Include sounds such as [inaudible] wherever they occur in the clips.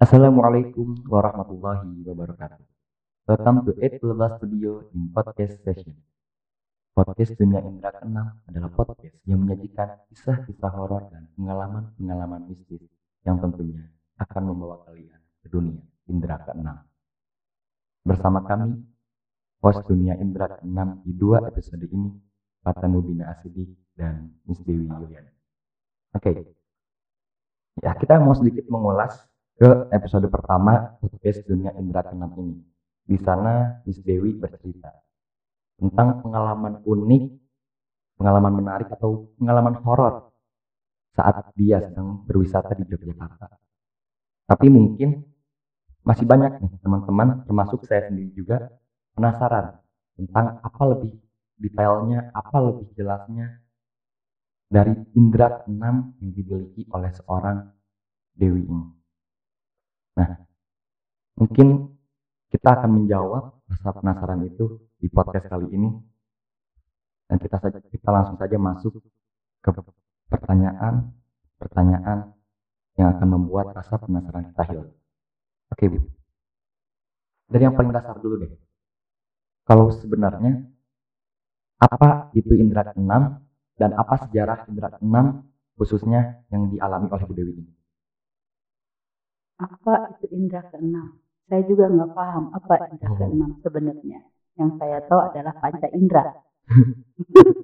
Assalamualaikum warahmatullahi wabarakatuh. Welcome to Eight Plus Studio in Podcast Session. Podcast Dunia Indra Keenam adalah podcast yang menyajikan kisah-kisah horor dan pengalaman-pengalaman mistis yang tentunya akan membawa kalian ke dunia Indra Keenam. Bersama kami, host Dunia Indra Keenam di dua episode ini, Fatan Mubina Asidi dan Miss Dewi Yulian. Oke, ya kita mau sedikit mengulas ke episode pertama podcast Dunia Indra Keenam ini. Di sana Miss Dewi bercerita tentang pengalaman unik, pengalaman menarik atau pengalaman horor saat dia sedang berwisata di Yogyakarta. Tapi mungkin masih banyak nih teman-teman, termasuk saya sendiri juga penasaran tentang apa lebih detailnya, apa lebih jelasnya dari indera keenam yang dimiliki oleh seorang Dewi ini. Nah, mungkin kita akan menjawab rasa penasaran itu di podcast kali ini. Dan kita kita langsung saja masuk ke pertanyaan pertanyaan yang akan membuat rasa penasaran kita hilang. Oke, Bu. Dari yang paling dasar dulu deh. Kalau sebenarnya apa itu indera keenam dan apa sejarah indera keenam khususnya yang dialami oleh Bu Dewi ini? Apa itu indera keenam? Saya juga nggak paham apa indera Oh. keenam sebenarnya. Yang saya tahu adalah panca indera. [laughs]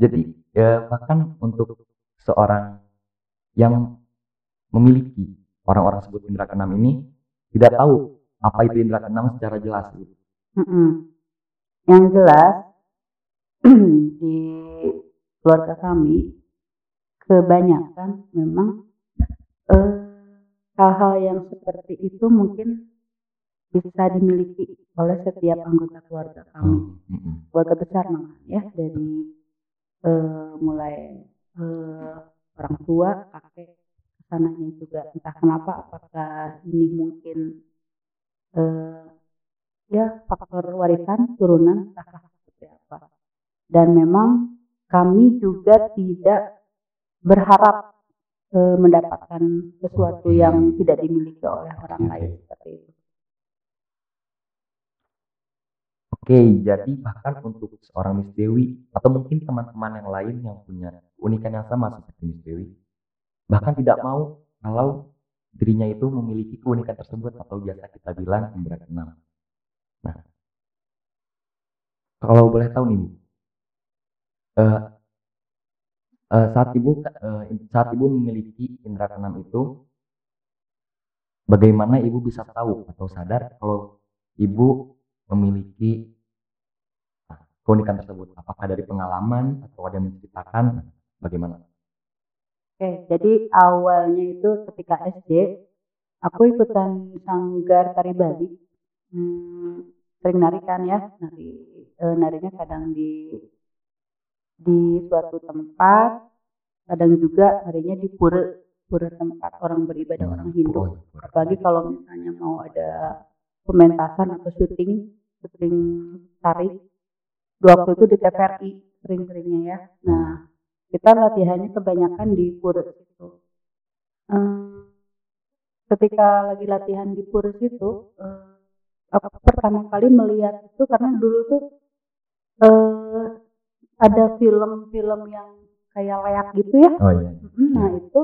Jadi ya, bahkan untuk seorang yang memiliki orang-orang sebut indera keenam ini tidak tahu apa itu indera keenam secara jelas. Mm-mm. Yang jelas [clears throat] di keluarga kami kebanyakan memang hal-hal yang seperti itu mungkin bisa dimiliki oleh setiap anggota keluarga kami. Oh, mm-mm. keluarga besar malah ya dari eh, mulai eh, orang tua kakek ke sananya juga entah kenapa apakah ini mungkin eh, ya faktor warisan turunan entah seperti apa dan memang kami juga tidak berharap eh, mendapatkan sesuatu yang tidak dimiliki oleh orang lain seperti itu Oke, jadi bahkan untuk seorang Miss Dewi atau mungkin teman-teman yang lain yang punya keunikan yang sama seperti Miss Dewi, bahkan tidak mau kalau dirinya itu memiliki keunikan tersebut atau biasa kita bilang indera keenam. Nah, kalau boleh tahu nih, Bu, eh, eh, saat ibu eh, saat ibu memiliki indera keenam itu, bagaimana ibu bisa tahu atau sadar kalau ibu memiliki keunikan tersebut? Apakah dari pengalaman atau ada yang menceritakan? Bagaimana? Oke, jadi awalnya itu ketika SD, aku ikutan sanggar tari Bali. Hmm, sering nari kan ya, nari eh, narinya kadang di di suatu tempat, kadang juga narinya di pura pura tempat orang beribadah orang Hindu. Oh. Apalagi kalau misalnya mau ada pementasan atau syuting, syuting tari, dua waktu itu di TVRI sering-seringnya ya. Nah, kita latihannya kebanyakan di pura itu. Eh, ketika lagi latihan di pura itu, eh, aku pertama kali melihat itu karena dulu tuh eh, ada film-film yang kayak layak gitu ya. Oh iya. Mm, Nah itu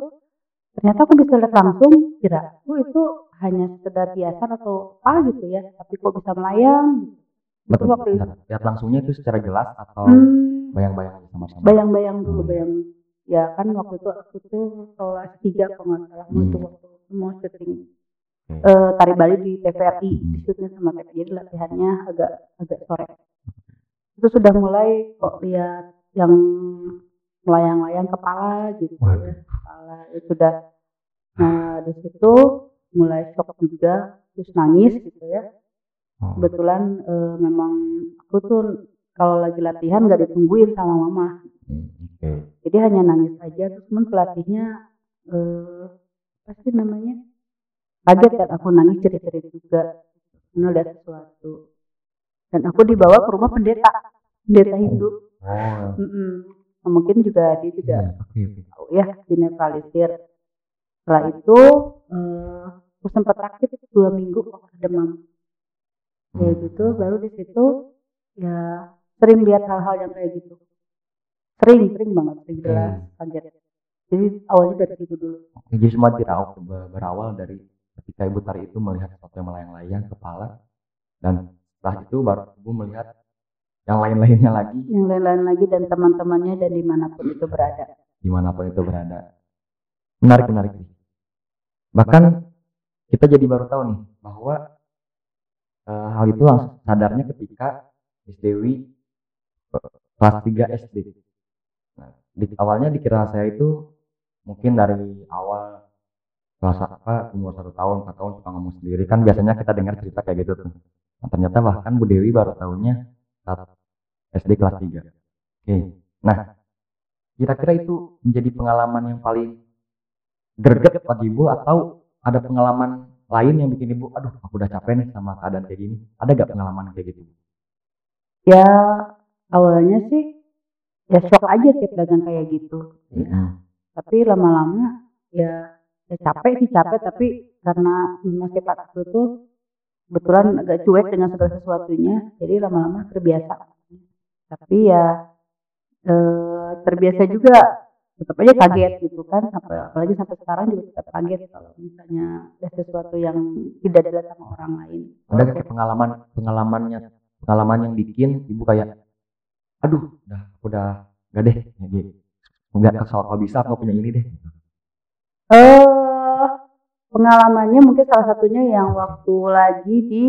ternyata aku bisa lihat langsung kira aku itu hanya sekedar hiasan atau apa gitu ya tapi kok bisa melayang itu Betul. waktu itu Lihat langsungnya itu secara jelas atau Hmm, bayang-bayang sama-sama? bayang-bayang dulu Hmm. bayang ya kan waktu itu aku tuh kelas tiga kalau nggak salah Hmm. waktu waktu mau syuting Oke. eh, tari Bali di TVRI Hmm. di shootnya sama TVRI latihannya agak agak sore itu sudah mulai kok lihat yang melayang-layang kepala gitu ya Waduh. kepala. Itu sudah nah di situ mulai shock juga terus nangis gitu ya. Oh. kebetulan eh, memang aku tuh kalau lagi latihan nggak ditungguin sama mama. Jadi hanya nangis aja terus temen pelatihnya eh apa sih namanya kaget kan aku nangis cerit-cerit juga. Karena lihat sesuatu dan aku dibawa ke rumah pendeta pendeta Hindu. Oh. Mm-mm. Nah, mungkin juga dia juga oke. tahu ya dinetralisir. Setelah itu eh, aku sempat sakit dua minggu demam. Kayak gitu baru di situ ya sering lihat hal-hal yang kayak gitu. Sering sering banget sering jelas kaget. Jadi awalnya dari situ dulu. Oke, jadi semua berawal dari ketika Ibu Tari itu melihat sesuatu yang melayang-layang kepala dan setelah itu baru Ibu melihat yang lain-lainnya lagi yang lain-lain lagi dan teman-temannya dan di mana pun itu berada di mana pun itu berada. Menarik, menarik sih. Bahkan kita jadi baru tahu nih bahwa eh, hal itu langsung sadarnya ketika Miss Dewi eh, kelas 3 SD. Nah, di awalnya dikira saya itu mungkin dari awal kelas apa umur satu tahun, empat tahun suka ngomong sendiri kan biasanya kita dengar cerita kayak gitu tuh. Nah, ternyata bahkan Bu Dewi baru tahunya saat SD kelas 3. Oke. Nah, kira-kira itu menjadi pengalaman yang paling greget bagi ibu atau ada pengalaman lain yang bikin ibu aduh aku udah capek nih sama keadaan kayak gini ada gak pengalaman kayak gitu ya awalnya sih ya shock aja tiap dagang kayak gitu Mm-mm. tapi lama-lama ya ya capek sih capek tapi karena memang sifat aku itu kebetulan agak cuek dengan segala sesuatunya jadi lama-lama terbiasa. Tapi ya eh, terbiasa juga. Tetap aja kaget gitu kan sampai apalagi sampai sekarang juga tetap kaget kalau misalnya ada sesuatu yang tidak dilihat sama orang lain. Ada kayak pengalaman pengalamannya pengalaman yang bikin ibu kayak aduh udah udah gak deh jadi nggak kesal kalau bisa aku punya ini deh. Eh pengalamannya mungkin salah satunya yang waktu lagi di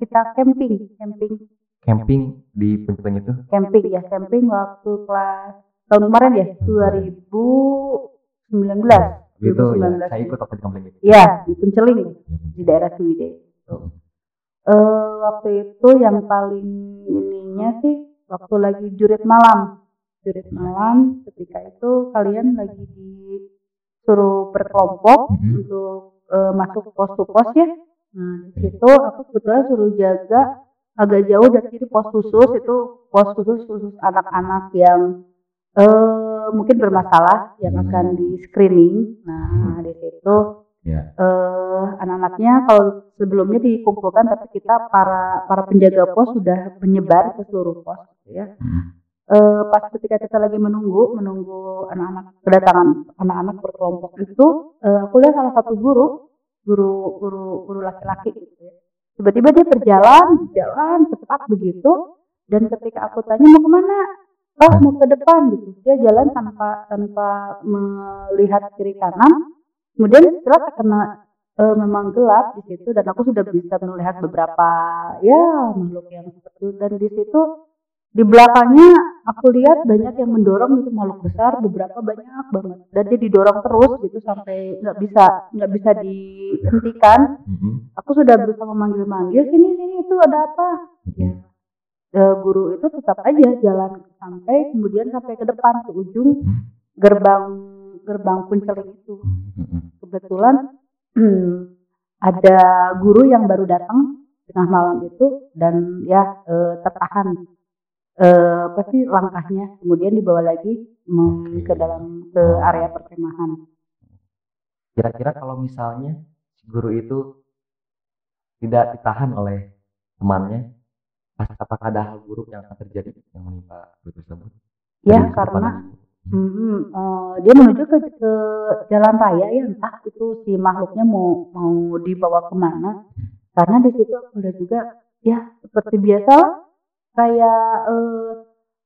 kita camping camping. Camping di Punceling itu? Camping ya camping waktu kelas tahun kemarin ya? 2019 itu ya 2019. saya ikut waktu di camping itu Iya di Penceling di daerah Ciwidey. Eh waktu itu yang paling ininya sih waktu lagi jurit malam. Jurit malam ketika itu kalian lagi disuruh berkelompok Mhm. untuk eh, masuk pos to pos ya nah di situ aku kebetulan suruh jaga agak jauh dari sini pos khusus itu pos khusus khusus anak-anak yang eh mungkin bermasalah yang Hmm. akan di screening nah di situ ya eh anak-anaknya kalau sebelumnya dikumpulkan tapi kita para para penjaga pos sudah menyebar ke seluruh pos gitu ya. Mm. Eh pas ketika kita lagi menunggu menunggu anak-anak kedatangan anak-anak berkelompok itu eh, aku lihat salah satu guru guru guru guru laki-laki gitu ya. Tiba-tiba dia berjalan jalan cepat begitu dan ketika aku tanya mau ke mana? Oh mau ke depan gitu. Dia jalan tanpa tanpa melihat kiri kanan. Kemudian setelah terkena eh, memang gelap di situ dan aku sudah bisa melihat beberapa ya makhluk yang seperti itu. Dan di situ di belakangnya aku lihat banyak yang mendorong gitu makhluk besar beberapa banyak banget. Dan dia didorong terus gitu sampai nggak bisa nggak bisa dihentikan. Mm-mm. aku sudah berusaha memanggil-manggil sini sini itu ada apa? Mm-mm. Eh, guru itu tetap aja jalan sampai kemudian sampai ke depan ke ujung Hmm. gerbang gerbang punceling itu. Kebetulan [clears throat] ada guru yang baru datang tengah malam itu dan ya eh, tertahan eh, apa sih langkahnya? Kemudian dibawa lagi ke dalam ke area perkemahan Kira-kira kalau misalnya guru itu tidak ditahan oleh temannya, apakah ada hal buruk yang akan terjadi yang menimpa guru tersebut? ya sudut karena ibu. Mhm, eh, dia menuju ke, ke jalan raya ya entah itu si makhluknya mau mau dibawa ke mana. Karena di situ juga ya seperti biasa kayak eh,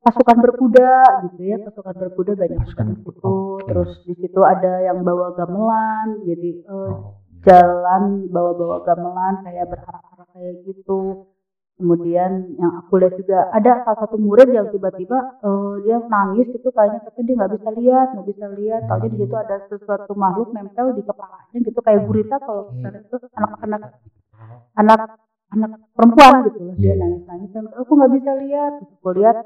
pasukan berkuda gitu ya pasukan berkuda banyak Pasukan berkuda, situ. Oke. terus di situ ada yang bawa gamelan jadi eh, Oh, iya. jalan bawa-bawa gamelan kayak berharap-harap kayak gitu. Kemudian yang aku lihat juga ada salah satu murid yang tiba-tiba eh, dia nangis gitu kayaknya tapi dia nggak bisa lihat nggak bisa lihat. Taunya di situ ada sesuatu makhluk nempel di kepalanya gitu kayak gurita kalau misalnya itu anak-anak anak anak perempuan gitu loh dia Iya. nangis nangis aku nggak bisa lihat Terus aku lihat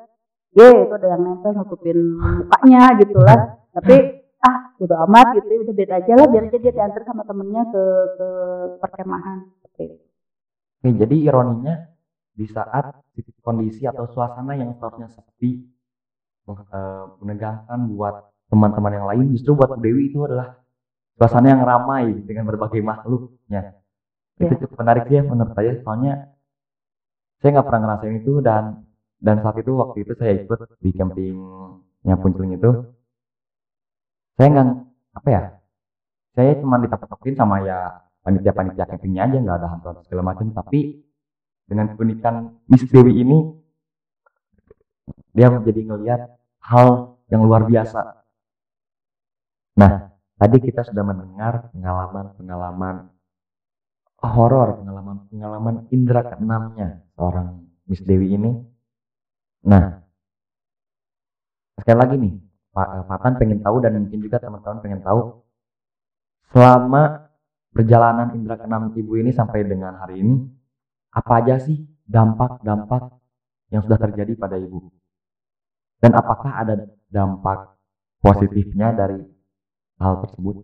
ye itu ada yang nempel nutupin mukanya gitu lah tapi ah udah amat gitu ya, udah biar aja lah biar aja dia diantar sama temennya ke ke perkemahan seperti itu. Oke, jadi ironinya di saat kondisi atau suasana yang seharusnya sepi eh, menegangkan buat teman-teman yang lain justru buat Bu Dewi itu adalah suasana yang ramai dengan berbagai makhluknya itu Ya. cukup menarik sih ya menurut saya soalnya saya nggak pernah ngerasain itu dan dan saat itu waktu itu saya ikut di camping yang punceling itu. Saya nggak apa ya saya cuma ditakut-takutin sama ya panitia-panitia campingnya aja nggak ada hantu segala macam. Tapi dengan keunikan Miss Dewi ini dia menjadi ngelihat hal yang luar biasa. Nah tadi kita sudah mendengar pengalaman-pengalaman horor pengalaman-pengalaman indera keenamnya seorang Miss Dewi ini. Nah sekali lagi nih Pak eh, Patan pengen tahu dan mungkin juga teman-teman pengen tahu selama perjalanan indera keenam ibu ini sampai dengan hari ini apa aja sih dampak-dampak yang sudah terjadi pada ibu? Dan apakah ada dampak positifnya dari hal tersebut?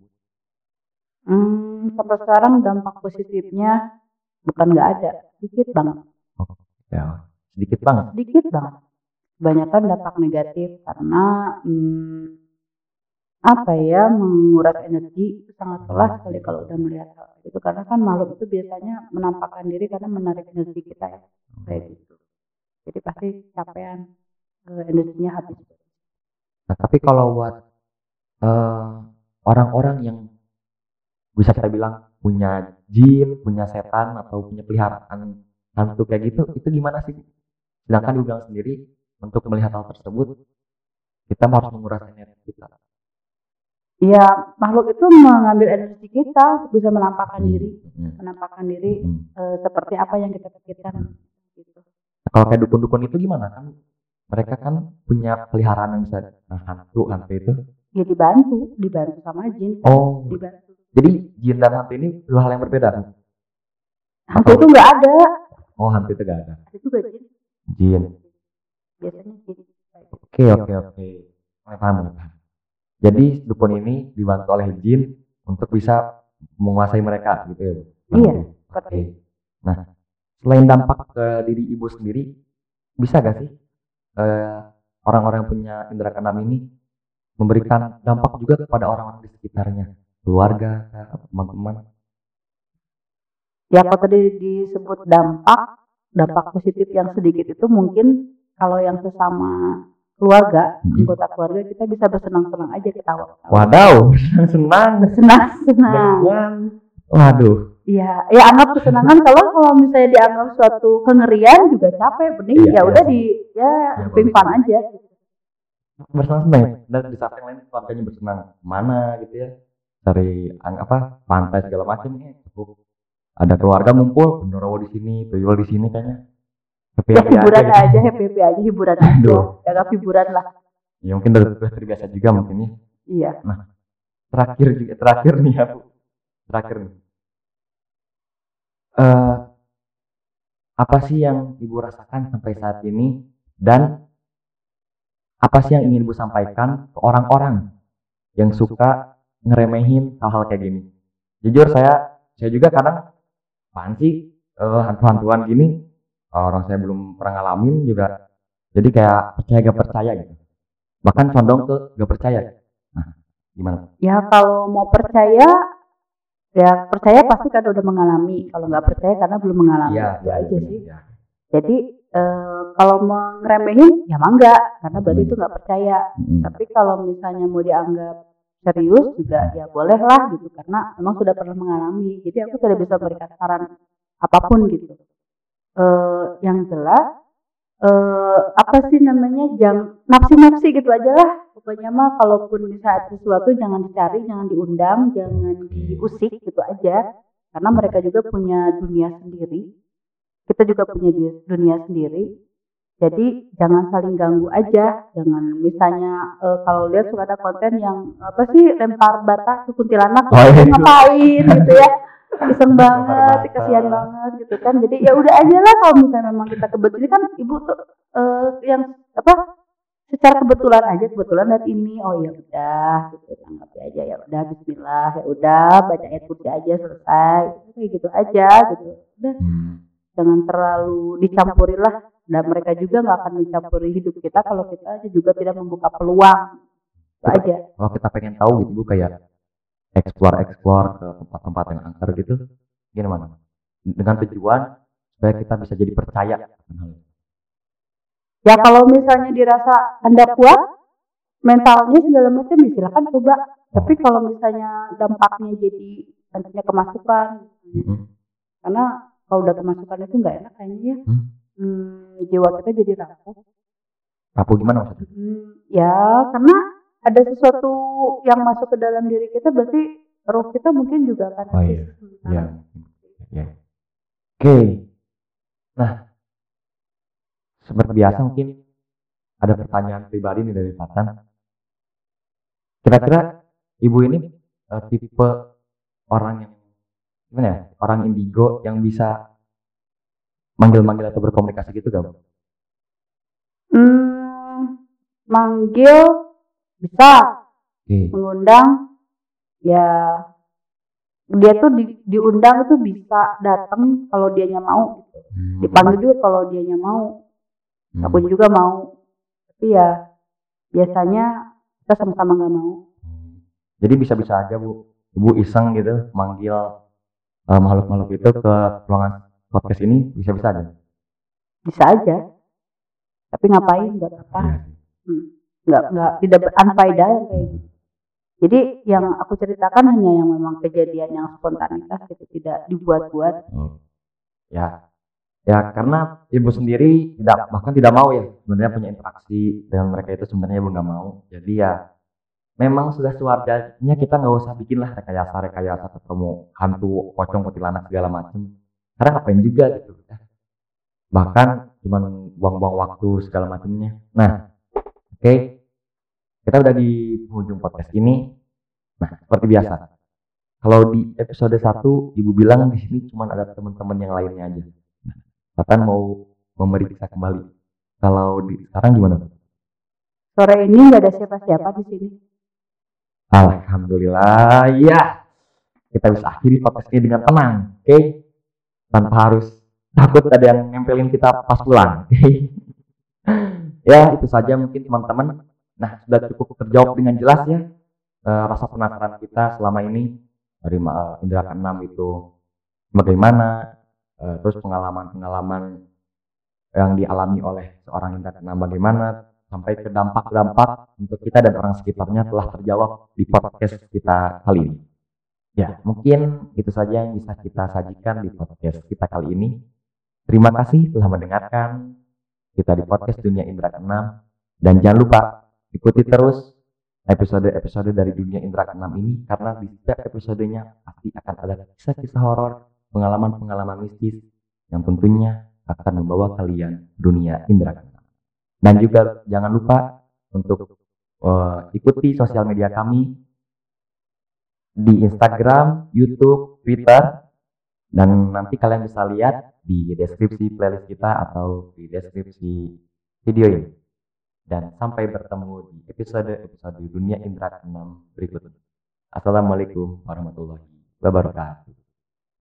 Hmm, sampai sekarang dampak positifnya bukan nggak ada, sedikit banget, ya sedikit banget sedikit banget. Kebanyakan dampak negatif karena hmm, apa ya menguras energi itu sangat lelah sekali kalau udah melihat hal itu karena kan makhluk itu biasanya menampakkan diri karena menarik energi kita ya kayak gitu. Jadi pasti capean eh, energinya habis. Nah, tapi kalau buat eh, orang-orang yang bisa kita bilang punya jin, punya setan atau punya peliharaan hantu kayak gitu, itu gimana sih? Sedangkan di bilang sendiri untuk melihat hal tersebut kita harus menguras energi kita. Ya makhluk itu mengambil energi kita untuk bisa menampakkan diri, Hmm, menampakkan diri hmm. eh, seperti apa yang kita pikirkan. Gitu. Kalau kayak dukun-dukun itu gimana kan? Mereka kan punya peliharaan yang bisa nah, hantu, hantu itu. Ya dibantu, dibantu sama jin, Oh, dibantu. Jadi jin dan hantu ini dua hal yang berbeda. Hantu itu nggak ada, Oh, hantu itu gak ada. ada juga jin. Jin. Biasanya jin. Oke, oke, oke. Mulai paham, mulai paham. Jadi dukun ini dibantu oleh jin untuk bisa menguasai mereka gitu ya. Iya, Oke. Oke. Nah, selain dampak ke diri ibu sendiri, bisa gak sih eh, orang-orang yang punya indera keenam ini memberikan dampak juga kepada orang-orang di sekitarnya, keluarga, atau teman-teman? Ya kalau tadi disebut dampak, dampak positif yang sedikit itu mungkin kalau yang sesama keluarga, Mhm. anggota keluarga kita bisa bersenang-senang aja ketawa. Wadaw, senang Bersenang-senang. dengan, waduh, Iya, ya anggap kesenangan kalau kalau misalnya dianggap suatu kengerian juga capek, mending Iya, ya iya. udah di ya Ya, aja. bersenang-senang ya. dan di saat yang lain keluarganya bersenang mana gitu ya cari ang- apa pantai segala macam nih ada keluarga ngumpul Gondorowo di sini tuyul di sini kayaknya happy Ya hiburan aja, aja, gitu. happy happy aja, hiburan aja. Aduh. Ya hiburan lah. ya mungkin udah terbiasa juga mungkin ya Iya. terakhir juga terakhir nih ya Bu. terakhir nih Eh, apa sih yang ibu rasakan sampai saat ini dan apa sih yang ingin ibu sampaikan ke orang-orang yang suka ngeremehin hal-hal kayak gini jujur saya saya juga kadang apaan sih eh, hantu-hantuan gini orang saya belum pernah ngalamin juga jadi kayak percaya gak percaya gitu bahkan condong ke gak percaya nah gimana Ya kalau mau percaya ya percaya pasti kan udah mengalami. Kalau nggak percaya karena belum mengalami. Iya, Itu aja sih. iya. Jadi eh, kalau mau ngeremehin ya mangga karena berarti Hmm. itu nggak percaya. Mm-mm. Tapi kalau misalnya mau dianggap serius juga ya boleh lah gitu karena memang sudah pernah mengalami. Jadi aku tidak bisa memberikan saran apa pun gitu. Eh yang jelas eh apa sih namanya jang nafsi-nafsi gitu aja lah. Pokoknya mah kalaupun misalnya sesuatu jangan dicari, jangan diundang, jangan diusik gitu aja. Karena mereka juga punya dunia sendiri. Kita juga punya du- dunia sendiri. Jadi jangan saling ganggu aja. Jangan misalnya eh, kalau lihat suka ada konten yang apa sih lempar bata ke kuntilanak, Oh, iya, ngapain gitu ya? Iseng banget, kasihan banget gitu kan. Jadi ya udah aja lah kalau misalnya memang kita kebetulan. Kan ibu tuh eh, yang apa secara kebetulan aja kebetulan lihat ini. Oh ya udah gitu anggap aja. Ya udah Bismillah. Ya udah baca ayat kursi aja selesai. Kayak gitu aja gitu. Udah. Hmm. jangan terlalu dicampuri lah dan mereka juga nggak akan mencampuri hidup kita kalau kita aja juga tidak membuka peluang itu aja kalau kita pengen tahu gitu bu kayak explore explore ke tempat-tempat yang angker gitu gimana dengan tujuan supaya kita bisa jadi percaya. Ya kalau misalnya dirasa Anda kuat, mentalnya segala macam ya silakan coba. Tapi kalau misalnya dampaknya jadi nantinya kemasukan, Mhm. karena kalau udah kemasukan itu nggak enak kayaknya ya. Hmm. Hmm, jiwa kita jadi rapuh. Rapuh gimana maksudnya? Hmm, ya karena ada sesuatu yang masuk ke dalam diri kita berarti roh kita mungkin juga akan Oh, iya. Ya, ya. Oke. Nah, seperti biasa mungkin ada pertanyaan pribadi nih dari Tatan. Kira-kira ibu ini eh, tipe orang yang gimana ya? Orang indigo yang bisa manggil-manggil atau berkomunikasi gitu gak? Bu? Hmm, manggil bisa, Oke. mengundang ya dia tuh di- diundang itu bisa datang kalau dianya mau gitu. Hmm. dipanggil juga kalau dianya mau Hmm. aku juga mau tapi ya biasanya kita sama-sama nggak mau Hmm. Jadi bisa-bisa aja bu, ibu iseng gitu manggil eh, makhluk-makhluk itu ke ruangan podcast ini bisa-bisa aja. bisa aja tapi ngapain buat apa Iya. Hmm. nggak nggak tidak kayak gitu jadi yang aku ceritakan hanya yang memang kejadian yang spontanitas itu tidak dibuat-buat Oh. Ya, ya karena ibu sendiri tidak bahkan tidak mau ya sebenarnya punya interaksi dengan mereka itu sebenarnya ibu nggak mau. Jadi ya memang sudah sewajarnya kita nggak usah bikin lah rekayasa rekayasa ketemu hantu, pocong, kuntilanak segala macam. Karena ngapain juga gitu. Bahkan cuman buang-buang waktu segala macamnya. Nah, oke. Kita udah di penghujung podcast ini. Nah, seperti biasa. Kalau di episode 1 Ibu bilang di sini cuma ada teman-teman yang lainnya aja. Nah, mau memeriksa kembali. Kalau di sekarang gimana? Sore ini nggak ada siapa-siapa di sini Alhamdulillah, ya. Kita bisa akhiri podcast ini dengan tenang, oke? Tanpa harus takut ada yang nempelin kita pas pulang. [laughs] ya, itu saja mungkin teman-teman. Nah, sudah cukup terjawab dengan jelas ya eh, rasa penasaran kita selama ini dari eh, indera keenam itu bagaimana, eh, terus pengalaman-pengalaman yang dialami oleh seorang indera keenam bagaimana, sampai ke dampak-dampak untuk kita dan orang sekitarnya telah terjawab di podcast kita kali ini. Ya, mungkin itu saja yang bisa kita sajikan di podcast kita kali ini. Terima kasih telah mendengarkan kita di podcast Dunia Indra Keenam dan jangan lupa ikuti terus episode-episode dari Dunia Indra Keenam ini karena di setiap episodenya pasti akan ada kisah-kisah horor, pengalaman-pengalaman mistis yang tentunya akan membawa kalian dunia indra keenam. Dan juga jangan lupa untuk eh, ikuti sosial media kami di Instagram, YouTube, Twitter, dan nanti kalian bisa lihat di deskripsi playlist kita atau di deskripsi video ini. Dan sampai bertemu di episode-episode Dunia Indra 6 berikutnya. Assalamualaikum warahmatullahi wabarakatuh.